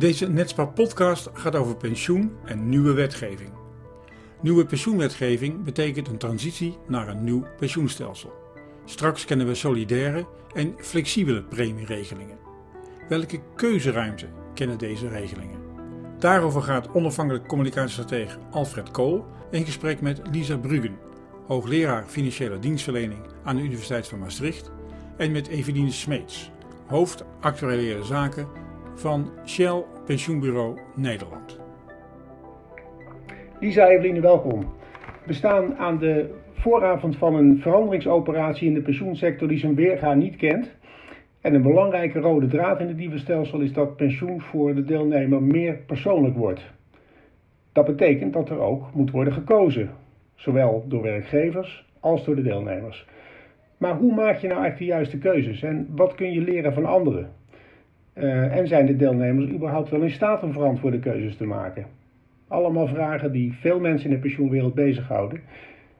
Deze Netspar podcast gaat over pensioen en nieuwe wetgeving. Nieuwe pensioenwetgeving betekent een transitie naar een nieuw pensioenstelsel. Straks kennen we solidaire en flexibele premieregelingen. Welke keuzeruimte kennen deze regelingen? Daarover gaat onafhankelijk communicatiestratege Alfred Kool in gesprek met Lisa Bruggen, hoogleraar financiële dienstverlening aan de Universiteit van Maastricht, en met Eveline Smeets, hoofd actuariële zaken van Shell Pensioenbureau Nederland. Lisa Eveline, welkom. We staan aan de vooravond van een veranderingsoperatie in de pensioensector die zijn weerga niet kent. En een belangrijke rode draad in het nieuwe is dat pensioen voor de deelnemer meer persoonlijk wordt. Dat betekent dat er ook moet worden gekozen, zowel door werkgevers als door de deelnemers. Maar hoe maak je nou eigenlijk de juiste keuzes en wat kun je leren van anderen? Uh, en zijn de deelnemers überhaupt wel in staat om verantwoorde keuzes te maken? Allemaal vragen die veel mensen in de pensioenwereld bezighouden.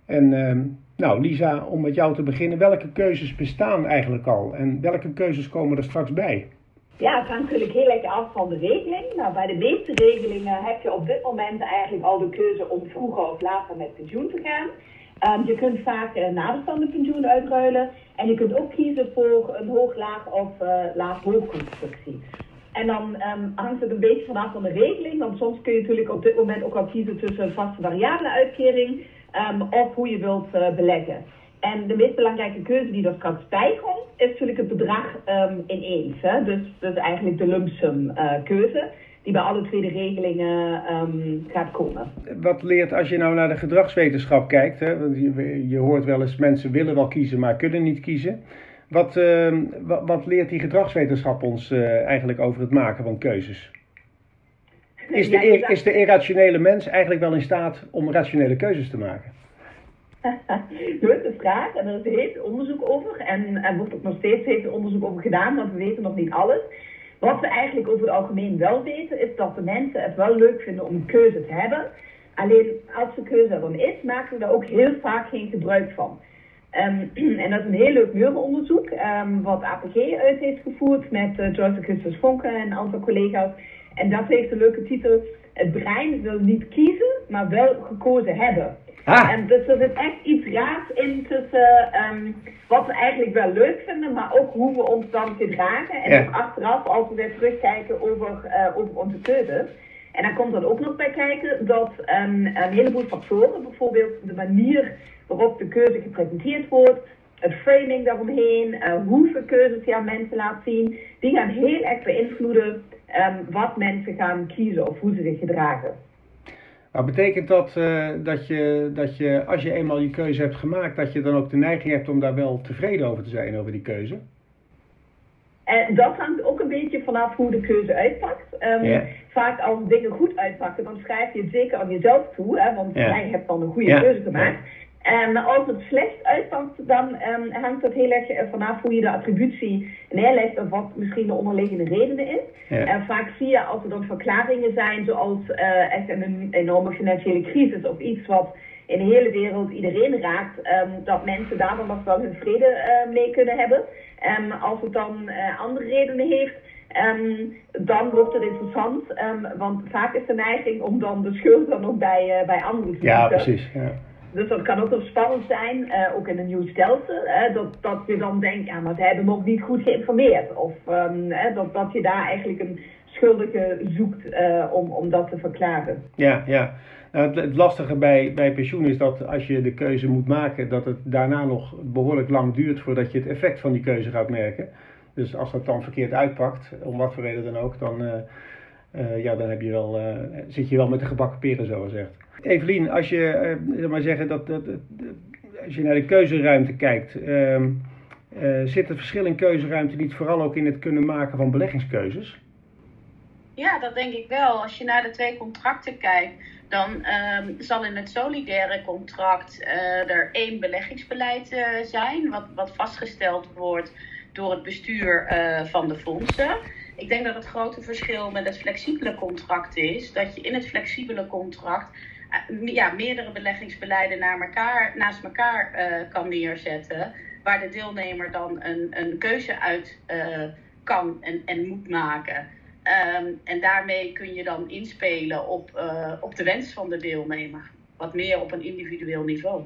En uh, nou, Lisa, om met jou te beginnen, welke keuzes bestaan eigenlijk al en welke keuzes komen er straks bij? Ja, het hangt natuurlijk heel erg af van de regeling. Nou, bij de meeste regelingen heb je op dit moment eigenlijk al de keuze om vroeger of later met pensioen te gaan. Um, je kunt vaak uh, nabestaande pensioen uitruilen. En je kunt ook kiezen voor een hoog-laag of uh, laag-hoog constructie. En dan um, hangt het een beetje vanaf van de regeling. Want soms kun je natuurlijk op dit moment ook al kiezen tussen een vaste variabele uitkering um, of hoe je wilt uh, beleggen. En de meest belangrijke keuze die straks bij komt, is natuurlijk het bedrag um, ineens. Hè? Dus, dus eigenlijk de lump sum keuze die bij alle tweede regelingen um, gaat komen. Wat leert als je nou naar de gedragswetenschap kijkt? Hè? Want je, je hoort wel eens mensen willen wel kiezen, maar kunnen niet kiezen. Wat, uh, wat, wat, leert die gedragswetenschap ons uh, eigenlijk over het maken van keuzes? Is de, is de irrationele mens eigenlijk wel in staat om rationele keuzes te maken? Leuke vraag. En er is heel onderzoek over. En er wordt ook nog steeds heel onderzoek over gedaan, want we weten nog niet alles. Wat we eigenlijk over het algemeen wel weten, is dat de mensen het wel leuk vinden om een keuze te hebben. Alleen als de keuze er dan is, maken we daar ook heel vaak geen gebruik van. Um, en dat is een heel leuk neuronderzoek, um, wat APG uit heeft gevoerd met uh, Joyce Augustus Vonke en een aantal collega's. En dat heeft de leuke titel: Het brein wil niet kiezen, maar wel gekozen hebben. Ah. En dus er zit echt iets raars in tussen um, wat we eigenlijk wel leuk vinden, maar ook hoe we ons dan gedragen. En ook achteraf, als we weer terugkijken over, uh, over onze keuzes. En dan komt er ook nog bij kijken dat um, een heleboel factoren, bijvoorbeeld de manier waarop de keuze gepresenteerd wordt, het framing daaromheen, uh, hoeveel keuzes je aan mensen laat zien, die gaan heel erg beïnvloeden um, wat mensen gaan kiezen of hoe ze zich gedragen. Maar betekent dat uh, dat, je, dat je, als je eenmaal je keuze hebt gemaakt, dat je dan ook de neiging hebt om daar wel tevreden over te zijn, over die keuze? En dat hangt ook een beetje vanaf hoe de keuze uitpakt. Um, yeah. Vaak als dingen goed uitpakken, dan schrijf je het zeker aan jezelf toe, hè, want yeah. jij hebt dan een goede yeah. keuze gemaakt. En als het slecht uitpakt, dan um, hangt het heel erg vanaf hoe je de attributie neerlegt of wat misschien de onderliggende redenen is. Ja. En vaak zie je als er dan verklaringen zijn, zoals uh, echt een enorme financiële crisis of iets wat in de hele wereld iedereen raakt, um, dat mensen daar dan nog wel hun vrede uh, mee kunnen hebben. Um, als het dan uh, andere redenen heeft, Um, dan wordt het interessant, um, want vaak is de neiging om dan de schuld dan ook bij, uh, bij anderen te zoeken. Ja, precies. Ja. Dus dat kan ook wel spannend zijn, uh, ook in een nieuw stelsel, dat, dat je dan denkt, ja, maar ze hebben ook niet goed geïnformeerd. Of hè, dat, dat je daar eigenlijk een schuldige zoekt uh, om, om dat te verklaren. Ja, ja. Nou, het, lastige bij, bij pensioen is dat als je de keuze moet maken, dat het daarna nog behoorlijk lang duurt voordat je het effect van die keuze gaat merken. Dus als dat dan verkeerd uitpakt, om wat voor reden dan ook, dan, uh, ja, dan heb je wel, zit je wel met de gebakken peren, zo gezegd. Evelien, als je, uh, maar zeggen dat, dat, als je naar de keuzeruimte kijkt, uh, uh, zit het verschil in keuzeruimte niet vooral ook in het kunnen maken van beleggingskeuzes? Ja, dat denk ik wel. Als je naar de twee contracten kijkt, dan um, zal in het solidaire contract uh, er één beleggingsbeleid zijn, wat, wat vastgesteld wordt door het bestuur van de fondsen. Ik denk dat het grote verschil met het flexibele contract is dat je in het flexibele contract ja, meerdere beleggingsbeleiden naar elkaar, naast elkaar uh, kan neerzetten. Waar de deelnemer dan een, een keuze uit uh, kan en, en moet maken. Ehm, en daarmee kun je dan inspelen op, op de wens van de deelnemer. Wat meer op een individueel niveau.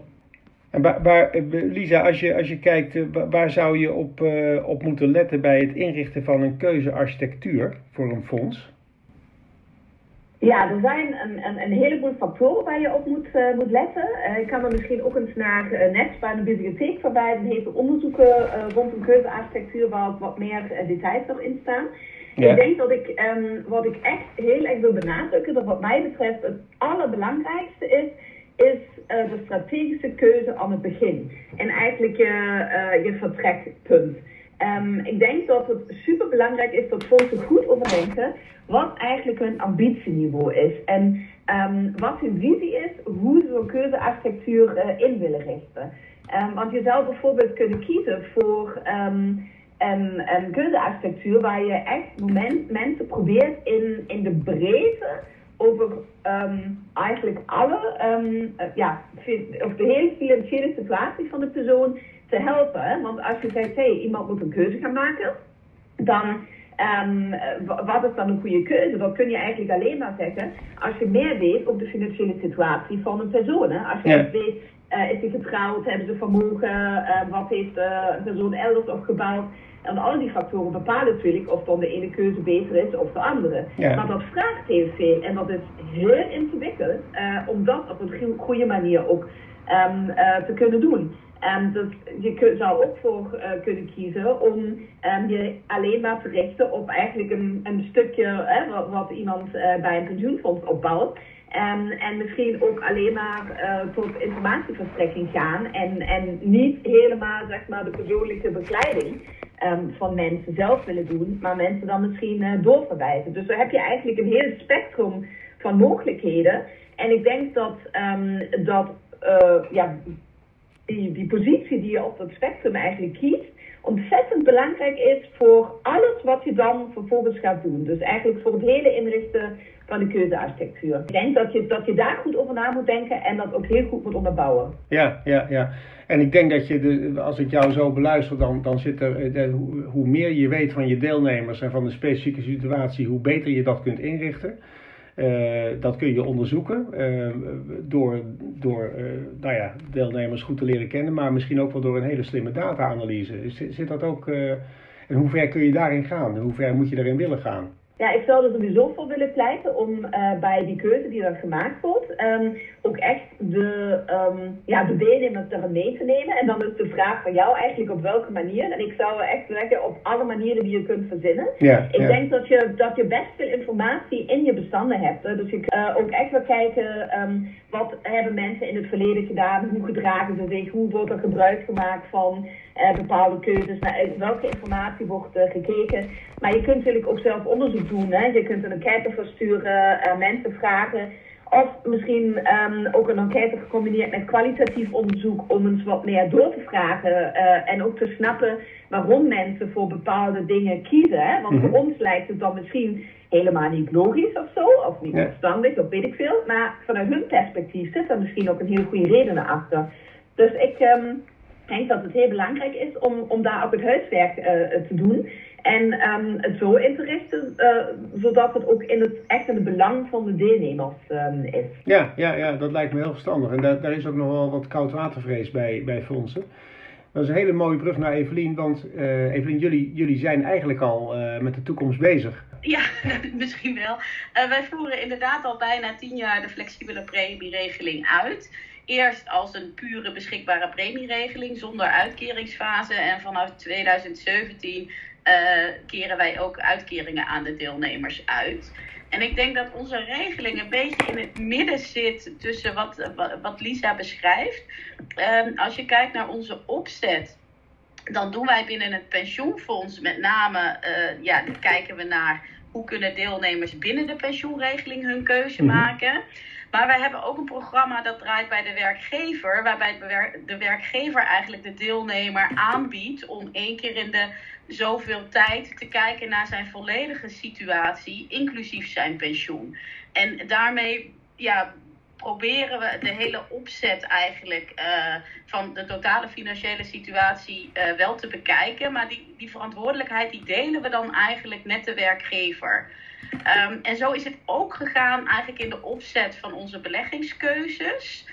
En waar, Lisa, als je, als je kijkt, waar zou je op, op moeten letten bij het inrichten van een keuzearchitectuur voor een fonds? Ja, er zijn een, een, een, heleboel factoren waar je op moet, uh, moet letten. Uh, ik kan er misschien ook eens naar uh, Nets bij de bibliotheek verwijzen. Die heeft onderzoeken rond een keuzearchitectuur waar wat meer details nog in staan. Ja. Ik denk dat ik, um, wat ik echt heel erg wil benadrukken, dat wat mij betreft het allerbelangrijkste is, is de strategische keuze aan het begin. En eigenlijk je, je vertrekpunt. Um, ik denk dat het super belangrijk is dat fondsen goed overdenken wat eigenlijk hun ambitieniveau is. En um, wat hun visie is, hoe ze zo'n keuzearchitectuur uh, in willen richten. Um, want je zou bijvoorbeeld kunnen kiezen voor een, keuzearchitectuur waar je echt moment, mensen probeert in, in de breedte over eigenlijk alle, uh, ja, of de hele financiële situatie van de persoon te helpen. Want als je zegt, hé, hey, iemand moet een keuze gaan maken, dan um, wat is dan een goede keuze? Dat kun je eigenlijk alleen maar zeggen als je meer weet over de financiële situatie van een persoon. Hè? Als je ja. weet, uh, is hij getrouwd, hebben ze vermogen, uh, wat heeft uh, een persoon elders opgebouwd. En al die factoren bepalen natuurlijk of dan de ene keuze beter is of de andere. Ja. Maar dat vraagt heel veel en dat is heel ingewikkeld om dat op een goede manier ook um, te kunnen doen. En dus je zou ook voor uh, kunnen kiezen om um, je alleen maar te richten op eigenlijk een, een stukje hè, wat, iemand uh, bij een pensioenfonds opbouwt. Um, en misschien ook alleen maar uh, tot informatieverstrekking gaan en, en niet helemaal zeg maar, de persoonlijke begeleiding um, van mensen zelf willen doen, maar mensen dan misschien doorverwijzen. Dus dan heb je eigenlijk een heel spectrum van mogelijkheden. En ik denk dat, dat ja, die, die positie die je op dat spectrum eigenlijk kiest, ontzettend belangrijk is voor alles wat je dan vervolgens gaat doen. Dus eigenlijk voor het hele inrichten van de keuzearchitectuur. Ik denk dat je, dat je daar goed over na moet denken en dat ook heel goed moet onderbouwen. Ja, ja, ja. En ik denk dat je, de, als ik jou zo beluister, dan, dan zit er, eh, hoe meer je weet van je deelnemers en van de specifieke situatie, hoe beter je dat kunt inrichten. Uh, dat kun je onderzoeken uh, door, door uh, nou ja, deelnemers goed te leren kennen, maar misschien ook wel door een hele slimme data-analyse. Zit, zit dat ook, en hoe ver kun je daarin gaan? Hoe ver moet je daarin willen gaan? Ja, ik zou er sowieso voor willen pleiten om uh, bij die keuze die dan gemaakt wordt, um, ook echt de, um, ja, de deelnemers er mee te nemen. En dan is de vraag van jou eigenlijk op welke manier. En ik zou echt zeggen op alle manieren die je kunt verzinnen. Ja, ik ja. denk dat je, dat je best veel informatie in je bestanden hebt. Dus je uh, ook echt wil kijken um, wat hebben mensen in het verleden gedaan, hoe gedragen ze zich, hoe wordt er gebruik gemaakt van uh, bepaalde keuzes, naar welke informatie wordt uh, gekeken. Maar je kunt natuurlijk ook zelf onderzoek doen. Hè. Je kunt een enquête versturen, uh, mensen vragen. Of misschien um, ook een enquête gecombineerd met kwalitatief onderzoek om eens wat meer door te vragen. en ook te snappen waarom mensen voor bepaalde dingen kiezen. Hè. Want voor ons lijkt het dan misschien helemaal niet logisch of zo, of niet ja. verstandig, of weet ik veel. Maar vanuit hun perspectief zit er misschien ook een hele goede reden achter. Dus ik um, denk dat het heel belangrijk is om, om daar ook het huiswerk uh, te doen. En um, het zo in te richten, uh, zodat het ook in het, echt in het belang van de deelnemers um, is. Ja, ja, ja, dat lijkt me heel verstandig. En daar, daar is ook nog wel wat koudwatervrees bij, bij fondsen. Dat is een hele mooie brug naar Evelien, want uh, Evelien, jullie, jullie zijn eigenlijk al uh, met de toekomst bezig. Ja, misschien wel. Uh, wij voeren inderdaad al bijna tien jaar de flexibele premieregeling uit. Eerst als een pure beschikbare premieregeling zonder uitkeringsfase. En vanaf 2017 keren wij ook uitkeringen aan de deelnemers uit. En ik denk dat onze regeling een beetje in het midden zit tussen wat, wat Lisa beschrijft. Um, als je kijkt naar onze opzet, dan doen wij binnen het pensioenfonds met name, uh, ja, kijken we naar hoe kunnen deelnemers binnen de pensioenregeling hun keuze mm -hmm. Maar wij hebben ook een programma dat draait bij de werkgever, waarbij de werkgever eigenlijk de deelnemer aanbiedt om één keer in de zoveel tijd te kijken naar zijn volledige situatie, inclusief zijn pensioen. En daarmee ja, proberen we de hele opzet eigenlijk uh, van de totale financiële situatie uh, wel te bekijken. Maar die, die verantwoordelijkheid die delen we dan eigenlijk met de werkgever. Um, en zo is het ook gegaan eigenlijk in de opzet van onze beleggingskeuzes.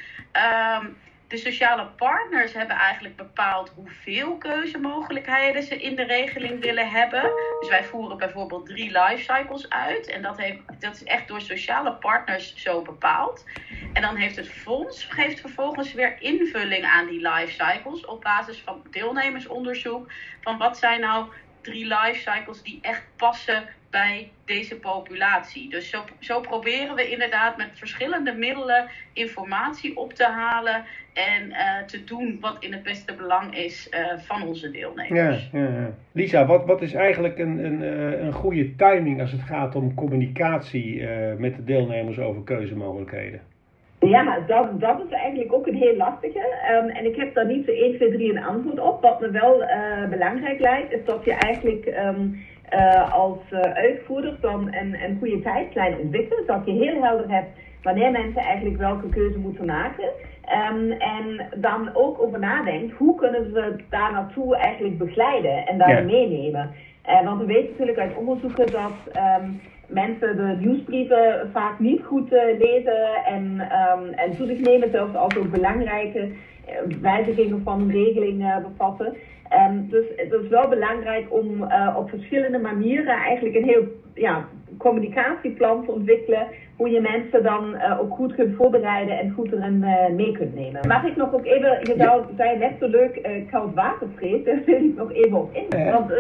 Um, de sociale partners hebben eigenlijk bepaald hoeveel keuzemogelijkheden ze in de regeling willen hebben. Dus wij voeren bijvoorbeeld drie life cycles uit. En dat, heeft, dat is echt door sociale partners zo bepaald. En dan heeft het fonds geeft vervolgens weer invulling aan die life cycles op basis van deelnemersonderzoek. Van wat zijn nou drie life cycles die echt passen bij deze populatie. Dus zo, zo proberen we inderdaad met verschillende middelen informatie op te halen en uh, te doen wat in het beste belang is uh, van onze deelnemers. Ja, ja, ja. Lisa, wat, wat is eigenlijk een, een, uh, een goede timing als het gaat om communicatie met de deelnemers over keuzemogelijkheden? Ja, dat, dat is eigenlijk ook een heel lastige. Um, en ik heb daar niet zo 1, 2, 3 een antwoord op. Wat me wel belangrijk lijkt, is dat je eigenlijk um, uh, als uh, uitvoerder dan een, een goede tijdlijn ontwikkelt. Dat je heel helder hebt wanneer mensen eigenlijk welke keuze moeten maken. Um, en dan ook over nadenkt, hoe kunnen we daar naartoe eigenlijk begeleiden en daarin ja. meenemen. Uh, want we weten natuurlijk uit onderzoeken dat um, mensen de nieuwsbrieven vaak niet goed lezen en, um, en nemen, zelfs als ook belangrijke wijzigingen van een regeling bevatten. Um, dus het is wel belangrijk om uh, op verschillende manieren eigenlijk een heel ja, communicatieplan te ontwikkelen. Hoe je mensen dan uh, ook goed kunt voorbereiden en goed erin uh, mee kunt nemen. Mag ik nog ook even, je zou, zei net zo leuk koud watervrees, daar wil ik nog even op in. Want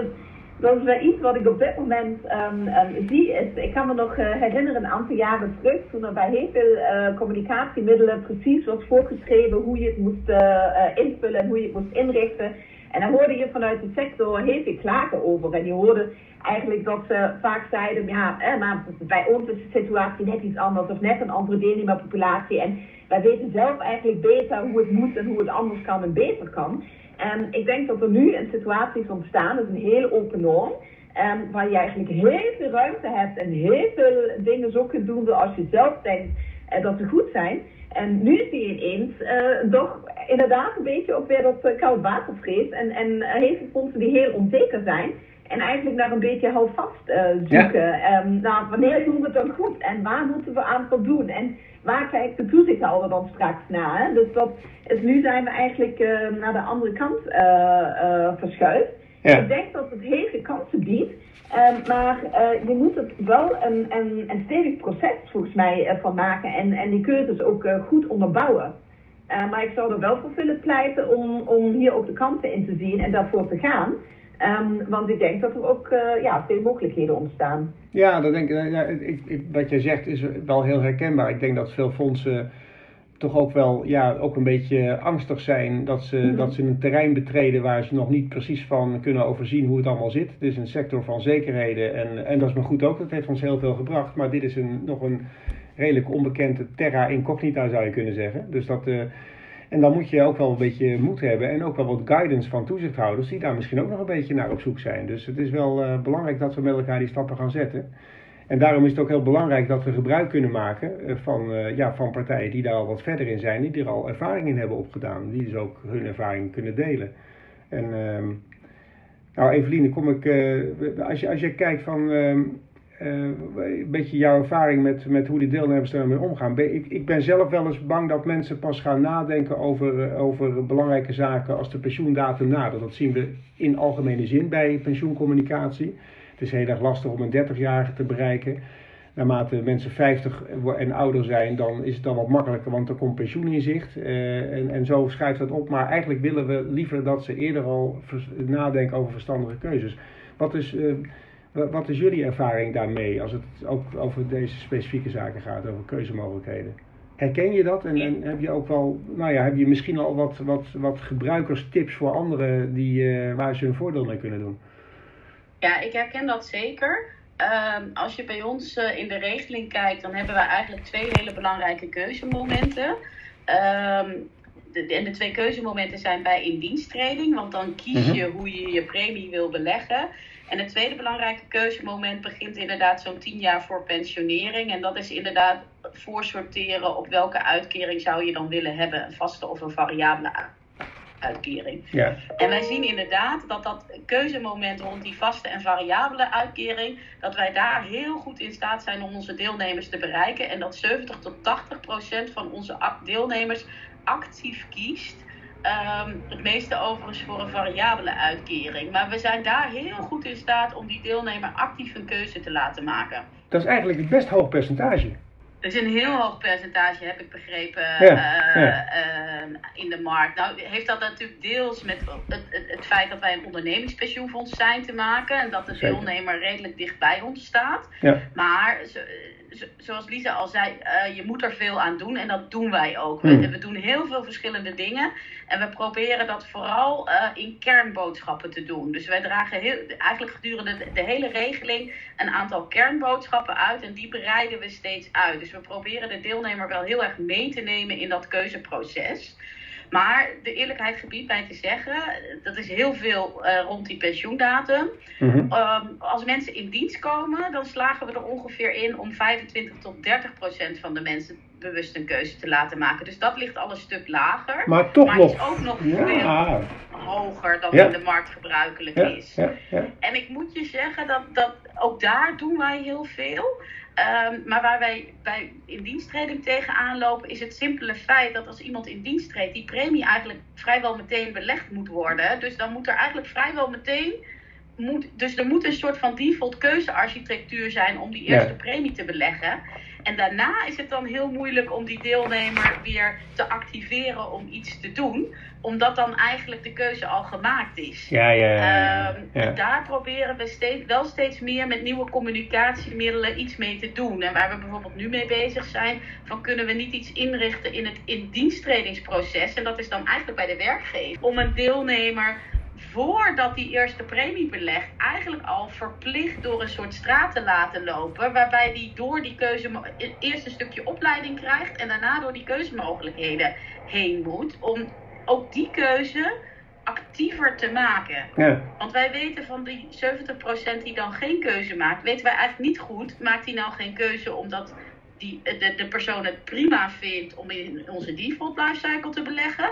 dat is wel iets wat ik op dit moment um, zie. Is, ik kan me nog herinneren, een aantal jaren terug, toen er bij heel veel communicatiemiddelen precies was voorgeschreven hoe je het moest invullen en hoe je het moest inrichten. En dan hoorde je vanuit de sector heel veel klagen over. En je hoorde eigenlijk dat ze vaak zeiden, ja, maar bij ons is de situatie net iets anders of net een andere deelnemerpopulatie. En wij weten zelf eigenlijk beter hoe het moet en hoe het anders kan en beter kan. En ik denk dat er nu een situatie is ontstaan, dat is een heel open norm. Um, waar je eigenlijk heel veel ruimte hebt en heel veel dingen zo kunt doen als je zelf denkt dat ze goed zijn. En nu zie je ineens uh, toch inderdaad een beetje ook weer dat uh, koud watervrees. En, en fondsen die heel onzeker zijn. En eigenlijk naar een beetje houvast uh, zoeken. Ja. Um, nou, wanneer doen we het dan goed? En waar moeten we aan voldoen? En waar kijkt de toezichthouder dan straks naar? Hè? Dus dat is, nu zijn we eigenlijk naar de andere kant verschuift. Ja. Ik denk dat het heel veel kansen biedt. Um, maar uh, je moet het wel een, een, een stevig proces volgens mij uh, van maken en, en die keuzes ook uh, goed onderbouwen. maar ik zou er wel voor willen pleiten om, om hier ook de kansen in te zien en daarvoor te gaan. Um, want ik denk dat er ook ja, veel mogelijkheden ontstaan. Ja, dat denk ik, ja, ik, ik, wat jij zegt is wel heel herkenbaar. Ik denk dat veel fondsen toch ook wel ja, ook een beetje angstig zijn dat ze, mm-hmm. dat ze een terrein betreden waar ze nog niet precies van kunnen overzien hoe het allemaal zit. Het is een sector van zekerheden en, en dat is maar goed ook, dat heeft ons heel veel gebracht. Maar dit is een, nog een redelijk onbekende terra incognita zou je kunnen zeggen. Dus dat, uh, en dan moet je ook wel een beetje moed hebben en ook wel wat guidance van toezichthouders die daar misschien ook nog een beetje naar op zoek zijn. Dus het is wel uh, belangrijk dat we met elkaar die stappen gaan zetten. En daarom is het ook heel belangrijk dat we gebruik kunnen maken eh, van, uh, ja, van partijen die daar al wat verder in zijn, die er al ervaring in hebben opgedaan, die dus ook hun ervaring kunnen delen. En uh, nou, Eveline, kom ik, uh, als, je, als je kijkt van een beetje jouw ervaring met, met hoe die deelnemers ermee omgaan. Ik, ik ben zelf wel eens bang dat mensen pas gaan nadenken over, over belangrijke zaken als de pensioendatum nadert. Dat zien we in algemene zin bij pensioencommunicatie. Het is heel erg lastig om een 30-jarige te bereiken. Naarmate mensen 50 en ouder zijn, dan is het dan wat makkelijker, want er komt pensioen in zicht. Uh, en, en zo schuift dat op. Maar eigenlijk willen we liever dat ze eerder al nadenken over verstandige keuzes. Wat is, uh, wat is jullie ervaring daarmee als het ook over deze specifieke zaken gaat, over keuzemogelijkheden? Herken je dat en, en, heb je ook wel, nou ja, heb je misschien al wat, wat, wat gebruikerstips voor anderen die, uh, waar ze hun voordeel mee kunnen doen? Ja, ik herken dat zeker. Um, als je bij ons uh, in de regeling kijkt, dan hebben we eigenlijk twee hele belangrijke keuzemomenten. Um, de, en de twee keuzemomenten zijn bij indiensttreding, want dan kies Mhm. je hoe je je premie wil beleggen. En het tweede belangrijke keuzemoment begint inderdaad zo'n 10 jaar voor pensionering. En dat is inderdaad voorsorteren op welke uitkering zou je dan willen hebben, een vaste of een variabele uitkering. Ja. En wij zien inderdaad dat dat keuzemoment rond die vaste en variabele uitkering, dat wij daar heel goed in staat zijn om onze deelnemers te bereiken. En dat 70 tot 80 procent van onze deelnemers actief kiest. Ehm, het meeste overigens voor een variabele uitkering. Maar we zijn daar heel goed in staat om die deelnemer actief een keuze te laten maken. Dat is eigenlijk een best hoog percentage. Is een heel hoog percentage, heb ik begrepen, Ja, eh, ja. eh, in de markt. Nou, heeft dat natuurlijk deels met het, het, het feit dat wij een ondernemingspensioenfonds zijn te maken. En dat de deelnemer redelijk dicht bij ons staat. Ja. Maar zoals Lisa al zei, eh, je moet er veel aan doen. En dat doen wij ook. Hmm. We, we doen heel veel verschillende dingen. En we proberen dat vooral eh, in kernboodschappen te doen. Dus wij dragen heel, eigenlijk gedurende de, de hele regeling een aantal kernboodschappen uit. En die breiden we steeds uit. Dus we proberen de deelnemer wel heel erg mee te nemen in dat keuzeproces. Maar de eerlijkheid gebiedt mij te zeggen, dat is heel veel eh, rond die pensioendatum. Ehm, als mensen in dienst komen, dan slagen we er ongeveer in om 25 tot 30 procent van de mensen bewust een keuze te laten maken. Dus dat ligt al een stuk lager. Maar toch maar nog. is ook nog Ja. veel hoger dan Ja. in de markt gebruikelijk Ja, is. En ik moet je zeggen dat, dat ook daar doen wij heel veel. Ehm, maar waar wij bij in diensttreding tegenaan lopen, is het simpele feit dat als iemand in dienst treedt, die premie eigenlijk vrijwel meteen belegd moet worden. Dus dan moet er eigenlijk vrijwel meteen. Moet, dus er moet een soort van default keuzearchitectuur zijn om die Ja. eerste premie te beleggen. En daarna is het dan heel moeilijk om die deelnemer weer te activeren om iets te doen, omdat dan eigenlijk de keuze al gemaakt is. Ja, ja, ja, ja. Ehm, Ja. Daar proberen we steeds, wel steeds meer met nieuwe communicatiemiddelen iets mee te doen. En waar we bijvoorbeeld nu mee bezig zijn, van kunnen we niet iets inrichten in het in diensttredingsproces. En dat is dan eigenlijk bij de werkgever. Om een deelnemer voordat die eerste premie belegt, eigenlijk al verplicht door een soort straat te laten lopen. Waarbij die door die keuze eerst een stukje opleiding krijgt en daarna door die keuzemogelijkheden heen moet. Om ook die keuze actiever te maken. Ja. Want wij weten van die 70% die dan geen keuze maakt, weten wij eigenlijk niet goed. Maakt hij nou geen keuze omdat die, de, de persoon het prima vindt om in onze default lifecycle te beleggen?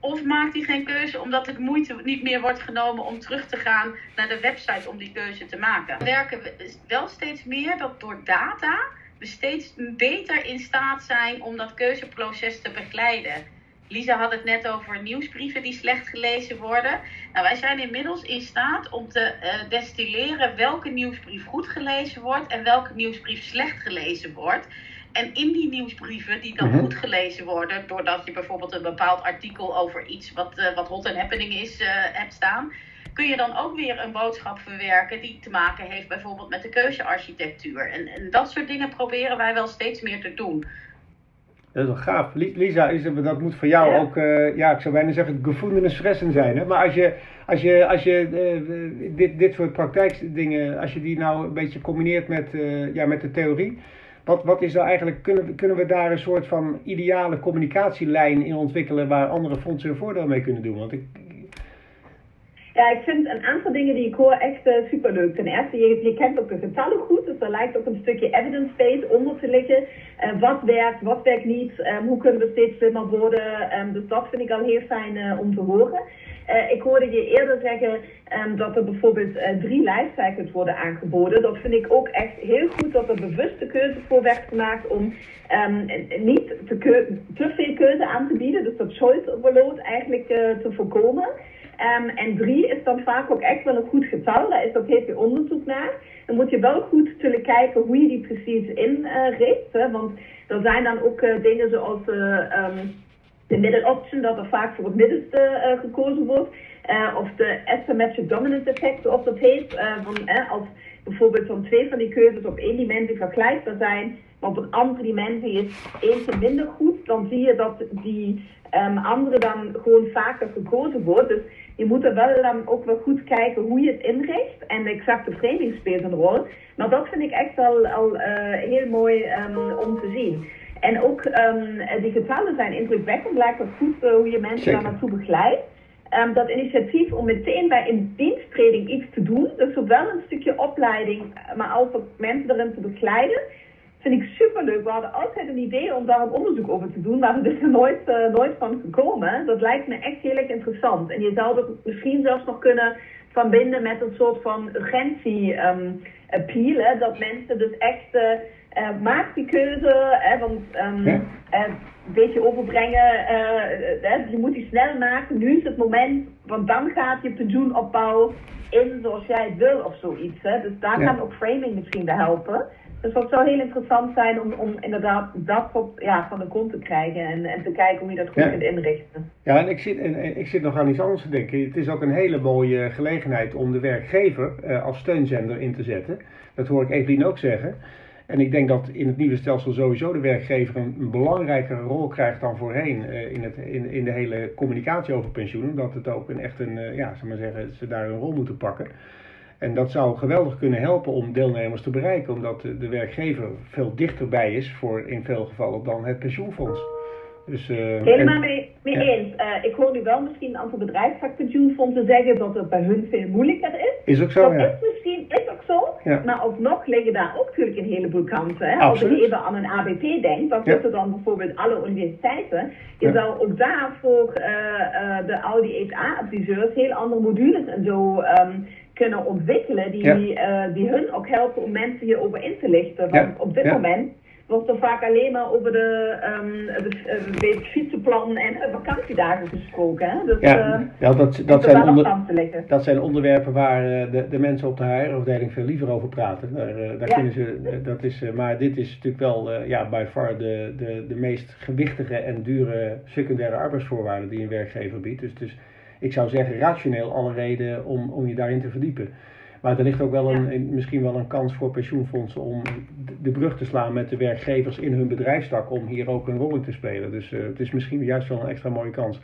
Of maakt hij geen keuze omdat het moeite niet meer wordt genomen om terug te gaan naar de website om die keuze te maken? We werken we wel steeds meer dat door data we steeds beter in staat zijn om dat keuzeproces te begeleiden. Lisa had het net over nieuwsbrieven die slecht gelezen worden. Nou, wij zijn inmiddels in staat om te eh, destilleren welke nieuwsbrief goed gelezen wordt en welke nieuwsbrief slecht gelezen wordt. En in die nieuwsbrieven die dan Mhm. goed gelezen worden, doordat je bijvoorbeeld een bepaald artikel over iets wat, eh, wat hot en happening is eh, hebt staan, kun je dan ook weer een boodschap verwerken die te maken heeft bijvoorbeeld met de keuzearchitectuur. En, en dat soort dingen proberen wij wel steeds meer te doen. Dat is wel gaaf. Li- Lisa, is dat moet voor jou Ja. ook, eh, ja, ik zou bijna zeggen, gevoelensfressen zijn. Hè? Maar als je, als je, als je eh, dit, dit soort praktijkdingen, als je die nou een beetje combineert met, eh, ja, met de theorie, wat, wat is nou eigenlijk, kunnen, kunnen we daar een soort van ideale communicatielijn in ontwikkelen waar andere fondsen een voordeel mee kunnen doen? Want ik, Ja, ik vind een aantal dingen die ik hoor echt uh, superleuk. Ten eerste, je, kent ook de getallen goed, dus er lijkt ook een stukje evidence-based onder te liggen. Uh, wat werkt, wat werkt niet, um, hoe kunnen we steeds slimmer worden. Um, dus dat vind ik al heel fijn om te horen. ik hoorde je eerder zeggen um, dat er bijvoorbeeld drie lifecycles worden aangeboden. Dat vind ik ook echt heel goed dat er bewuste keuze voor werd gemaakt om niet te, te, veel keuze aan te bieden. Dus dat choice overload eigenlijk te voorkomen. Um, en drie is dan vaak ook echt wel een goed getal. Daar is ook heel veel onderzoek naar. Dan moet je wel goed kijken hoe je die precies inricht. Uh, want er zijn dan ook uh, dingen zoals uh, um, de middle option, dat er vaak voor het middenste gekozen wordt. of de asymmetric dominance effect, zoals dat heet. van, als bijvoorbeeld van twee van die keuzes op één dimensie vergelijkbaar zijn, op een andere dimensie is eentje minder goed, dan zie je dat die um, andere dan gewoon vaker gekozen wordt. Dus je moet er wel dan ook wel goed kijken hoe je het inricht. En de exacte framing speelt een rol. Maar dat vind ik echt al, al uh, heel mooi um, om te zien. En ook um, die getallen zijn indrukwekkend, lijkt het goed hoe je mensen daar naartoe begeleidt. Um, dat initiatief om meteen bij een diensttreding iets te doen, dus zowel een stukje opleiding, maar ook mensen erin te begeleiden, vind ik superleuk. We hadden altijd een idee om daar een onderzoek over te doen, maar het is er nooit, uh, nooit van gekomen. Dat lijkt me echt heel erg interessant. En je zou het misschien zelfs nog kunnen verbinden met een soort van urgentie um, appeal, dat mensen dus echt uh, uh, maak die keuze, hè, want um, ja. een beetje overbrengen, je moet die snel maken. Nu is het moment, want dan gaat je pensioenopbouw in zoals jij het wil of zoiets. Hè. Dus daar ja. kan ook framing misschien bij helpen. Dus dat zou heel interessant zijn om, om inderdaad dat op, ja, van de grond te krijgen en, en te kijken hoe je dat goed kunt inrichten. Ja, en ik, zit, en, ik zit nog aan iets anders te denken. Het is ook een hele mooie gelegenheid om de werkgever uh, als steunzender in te zetten. Dat hoor ik Evelien ook zeggen. En ik denk dat in het nieuwe stelsel sowieso de werkgever een, een belangrijkere rol krijgt dan voorheen uh, in, het, in, in de hele communicatie over pensioenen. Dat het ook een, echt een, uh, ja, zeg maar zeggen, ze daar een rol moeten pakken. En dat zou geweldig kunnen helpen om deelnemers te bereiken, omdat de, werkgever veel dichterbij is voor in veel gevallen dan het pensioenfonds. Dus, uh, Helemaal en, mee, mee eens. Uh, ik hoor nu wel misschien een aantal bedrijfstakpensioenfondsen zeggen dat het bij hun veel moeilijker is. Is ook zo, dat ja. is misschien is ook zo, ja. maar alsnog liggen daar ook natuurlijk een heleboel kansen. Hè? Als je even aan een ABP denkt, dan zitten dan bijvoorbeeld alle universiteiten. Je zou ook daar voor uh, de al die HR-adviseurs heel andere modules en zo um, kunnen ontwikkelen die, ja. uh, die hun ook helpen om mensen hierover in te lichten. Want ja. op dit ja. moment wordt er vaak alleen maar over de, um, de, fietsenplan en vakantiedagen gesproken. Hè? Dus, ja, uh, ja dat, dat, zijn onder, dat zijn onderwerpen waar uh, de, de mensen op de HR-afdeling veel liever over praten. Daar, daar kunnen ze, dat is, maar dit is natuurlijk wel ja, by far de, de, de meest gewichtige en dure secundaire arbeidsvoorwaarden die een werkgever biedt. Dus, dus ik zou zeggen, rationeel alle reden om, om je daarin te verdiepen. Maar er ligt ook wel een, misschien wel een kans voor pensioenfondsen om de brug te slaan met de werkgevers in hun bedrijfstak om hier ook een rol in te spelen. Dus uh, het is misschien juist wel een extra mooie kans.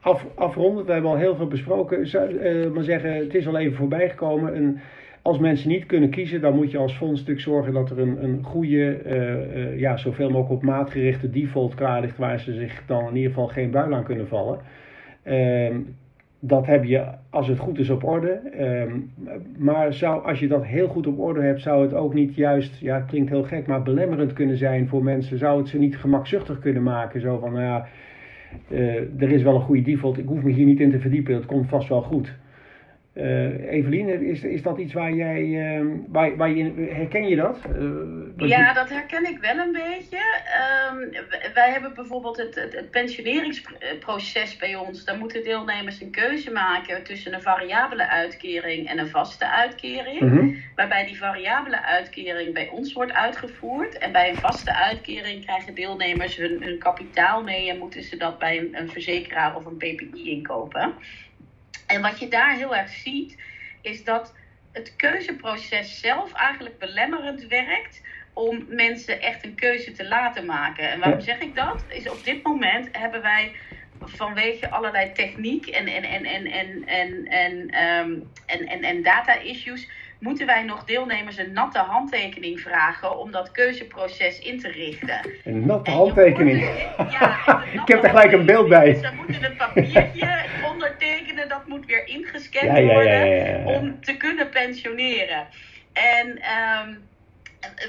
Af, afrondend, we hebben al heel veel besproken. Zou, uh, maar zeggen, het is al even voorbij gekomen. Een, als mensen niet kunnen kiezen, dan moet je als fonds natuurlijk zorgen dat er een, een goede, uh, ja, zoveel mogelijk op maat gerichte default klaar ligt waar ze zich dan in ieder geval geen buil aan kunnen vallen. Um, dat heb je, als het goed is, op orde. Um, maar zou, als je dat heel goed op orde hebt, zou het ook niet juist, ja, klinkt heel gek, maar belemmerend kunnen zijn voor mensen. Zou het ze niet gemakzuchtig kunnen maken? Zo van, nou ja, uh, er is wel een goede default, ik hoef me hier niet in te verdiepen, dat komt vast wel goed. Uh, Evelien, is, is dat iets waar jij, uh, waar, waar je, herken je dat? Uh, ja, dat herken ik wel een beetje. Um, wij hebben bijvoorbeeld het, het, het, pensioneringsproces bij ons. Daar moeten deelnemers een keuze maken tussen een variabele uitkering en een vaste uitkering. Mhm. Waarbij die variabele uitkering bij ons wordt uitgevoerd. En bij een vaste uitkering krijgen deelnemers hun, hun kapitaal mee en moeten ze dat bij een, een verzekeraar of een PPI inkopen. En wat je daar heel erg ziet, is dat het keuzeproces zelf eigenlijk belemmerend werkt om mensen echt een keuze te laten maken. En waarom zeg ik dat? Is op dit moment hebben wij vanwege allerlei techniek en, en, en, en, en, en, en, um, en, en, en data issues moeten wij nog deelnemers een natte handtekening vragen om dat keuzeproces in te richten. Een natte handtekening? Moet, ja, natte Ik heb er gelijk een beeld bij. Dus dan moeten een papiertje ondertekenen, dat moet weer ingescand ja, ja, worden om te kunnen pensioneren. En um,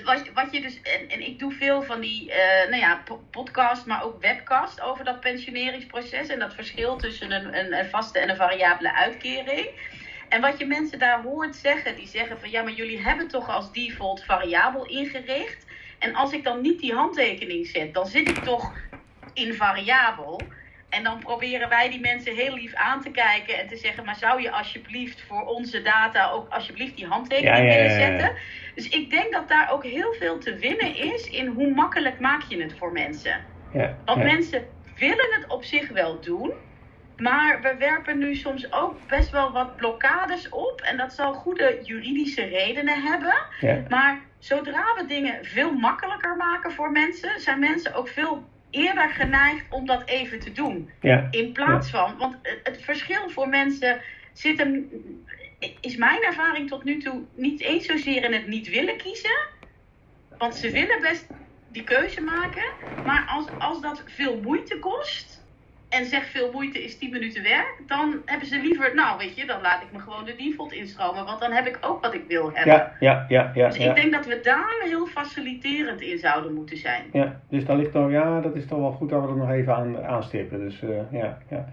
wat, wat je dus, en, en, ik doe veel van die uh, nou ja, podcast, maar ook webcast over dat pensioneringsproces en dat verschil tussen een, een, een vaste en een variabele uitkering. En wat je mensen daar hoort zeggen, die zeggen van ja, maar jullie hebben toch als default variabel ingericht. En als ik dan niet die handtekening zet, dan zit ik toch in variabel. En dan proberen wij die mensen heel lief aan te kijken en te zeggen: maar zou je alsjeblieft voor onze data ook alsjeblieft die handtekening ja, ja, ja, willen zetten? Dus ik denk dat daar ook heel veel te winnen is in hoe makkelijk maak je het voor mensen. Want mensen willen het op zich wel doen. Maar we werpen nu soms ook best wel wat blokkades op. En dat zal goede juridische redenen hebben. Maar zodra we dingen veel makkelijker maken voor mensen, zijn mensen ook veel eerder geneigd om dat even te doen. Ja. In plaats van, want het verschil voor mensen zit hem, is mijn ervaring tot nu toe niet eens zozeer in het niet willen kiezen. Want ze willen best die keuze maken. Maar als, als dat veel moeite kost, en zeg veel moeite is 10 minuten werk, dan hebben ze liever, nou weet je, dan laat ik me gewoon de default instromen, want dan heb ik ook wat ik wil hebben. Ja, ja, ja. ja dus ik denk dat we daar heel faciliterend in zouden moeten zijn. Ja, dus dan ligt dan, ja, dat is toch wel goed dat we er nog even aan aanstippen. Dus uh, ja, ja.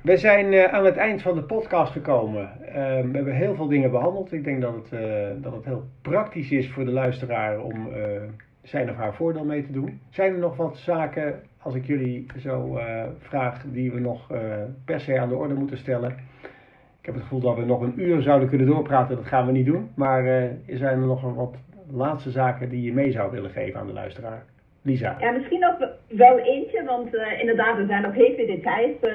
We zijn uh, aan het eind van de podcast gekomen. Uh, we hebben heel veel dingen behandeld. Ik denk dat het, uh, dat het heel praktisch is voor de luisteraar om zijn of haar voordeel mee te doen. Zijn er nog wat zaken, als ik jullie zo vraag, die we nog per se aan de orde moeten stellen? Ik heb het gevoel dat we nog een uur zouden kunnen doorpraten. Dat gaan we niet doen. Maar zijn er nog wat laatste zaken die je mee zou willen geven aan de luisteraar? Lisa. Ja, misschien ook wel eentje, want uh, inderdaad, er zijn nog heel veel details. Uh,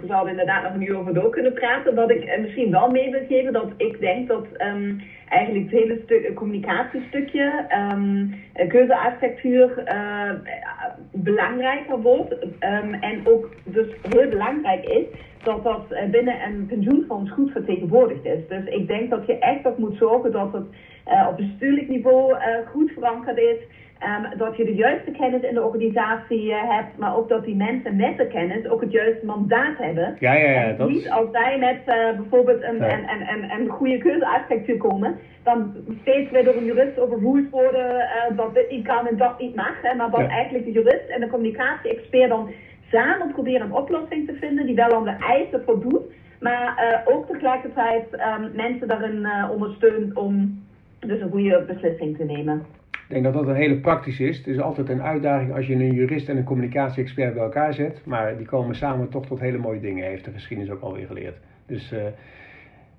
we zouden inderdaad nog een uur over door kunnen praten. Wat ik uh, misschien wel mee wil geven, dat ik denk dat um, eigenlijk het hele stuk, communicatiestukje, um, keuzearchitectuur belangrijker wordt. Um, en ook dus heel belangrijk is dat dat binnen een pensioenfonds goed vertegenwoordigd is. Dus ik denk dat je echt ook moet zorgen dat het op bestuurlijk niveau goed verankerd is. Um, dat je de juiste kennis in de organisatie uh, hebt, maar ook dat die mensen met de kennis ook het juiste mandaat hebben. Ja, ja, ja. Dat... Niet als zij met uh, bijvoorbeeld een, ja. een, een, een, een goede keuzearchitectuur komen, dan steeds weer door een jurist overvoerd worden uh, dat dit niet kan en dat niet mag. Hè, maar dat ja. eigenlijk de jurist en de communicatie-expert dan samen proberen een oplossing te vinden die wel aan de eisen voldoet, maar ook tegelijkertijd um, mensen daarin ondersteunt om dus een goede beslissing te nemen. Ik denk dat dat een hele praktische is. Het is altijd een uitdaging als je een jurist en een communicatie-expert bij elkaar zet. Maar die komen samen toch tot hele mooie dingen, heeft de geschiedenis ook alweer geleerd. Dus uh,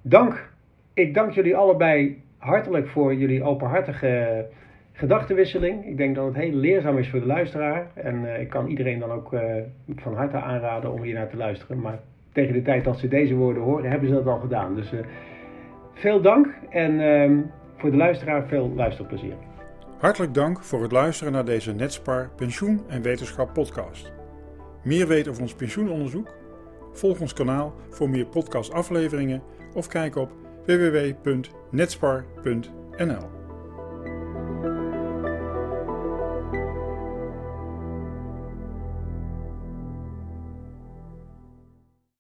dank. Ik dank jullie allebei hartelijk voor jullie openhartige gedachtenwisseling. Ik denk dat het heel leerzaam is voor de luisteraar. En uh, ik kan iedereen dan ook uh, van harte aanraden om hier naar te luisteren. Maar tegen de tijd dat ze deze woorden horen, hebben ze dat al gedaan. Dus veel dank en ehm, voor de luisteraar veel luisterplezier. Hartelijk dank voor het luisteren naar deze Netspar Pensioen en Wetenschap podcast. Meer weten over ons pensioenonderzoek? Volg ons kanaal voor meer podcastafleveringen of kijk op www.netspar.nl.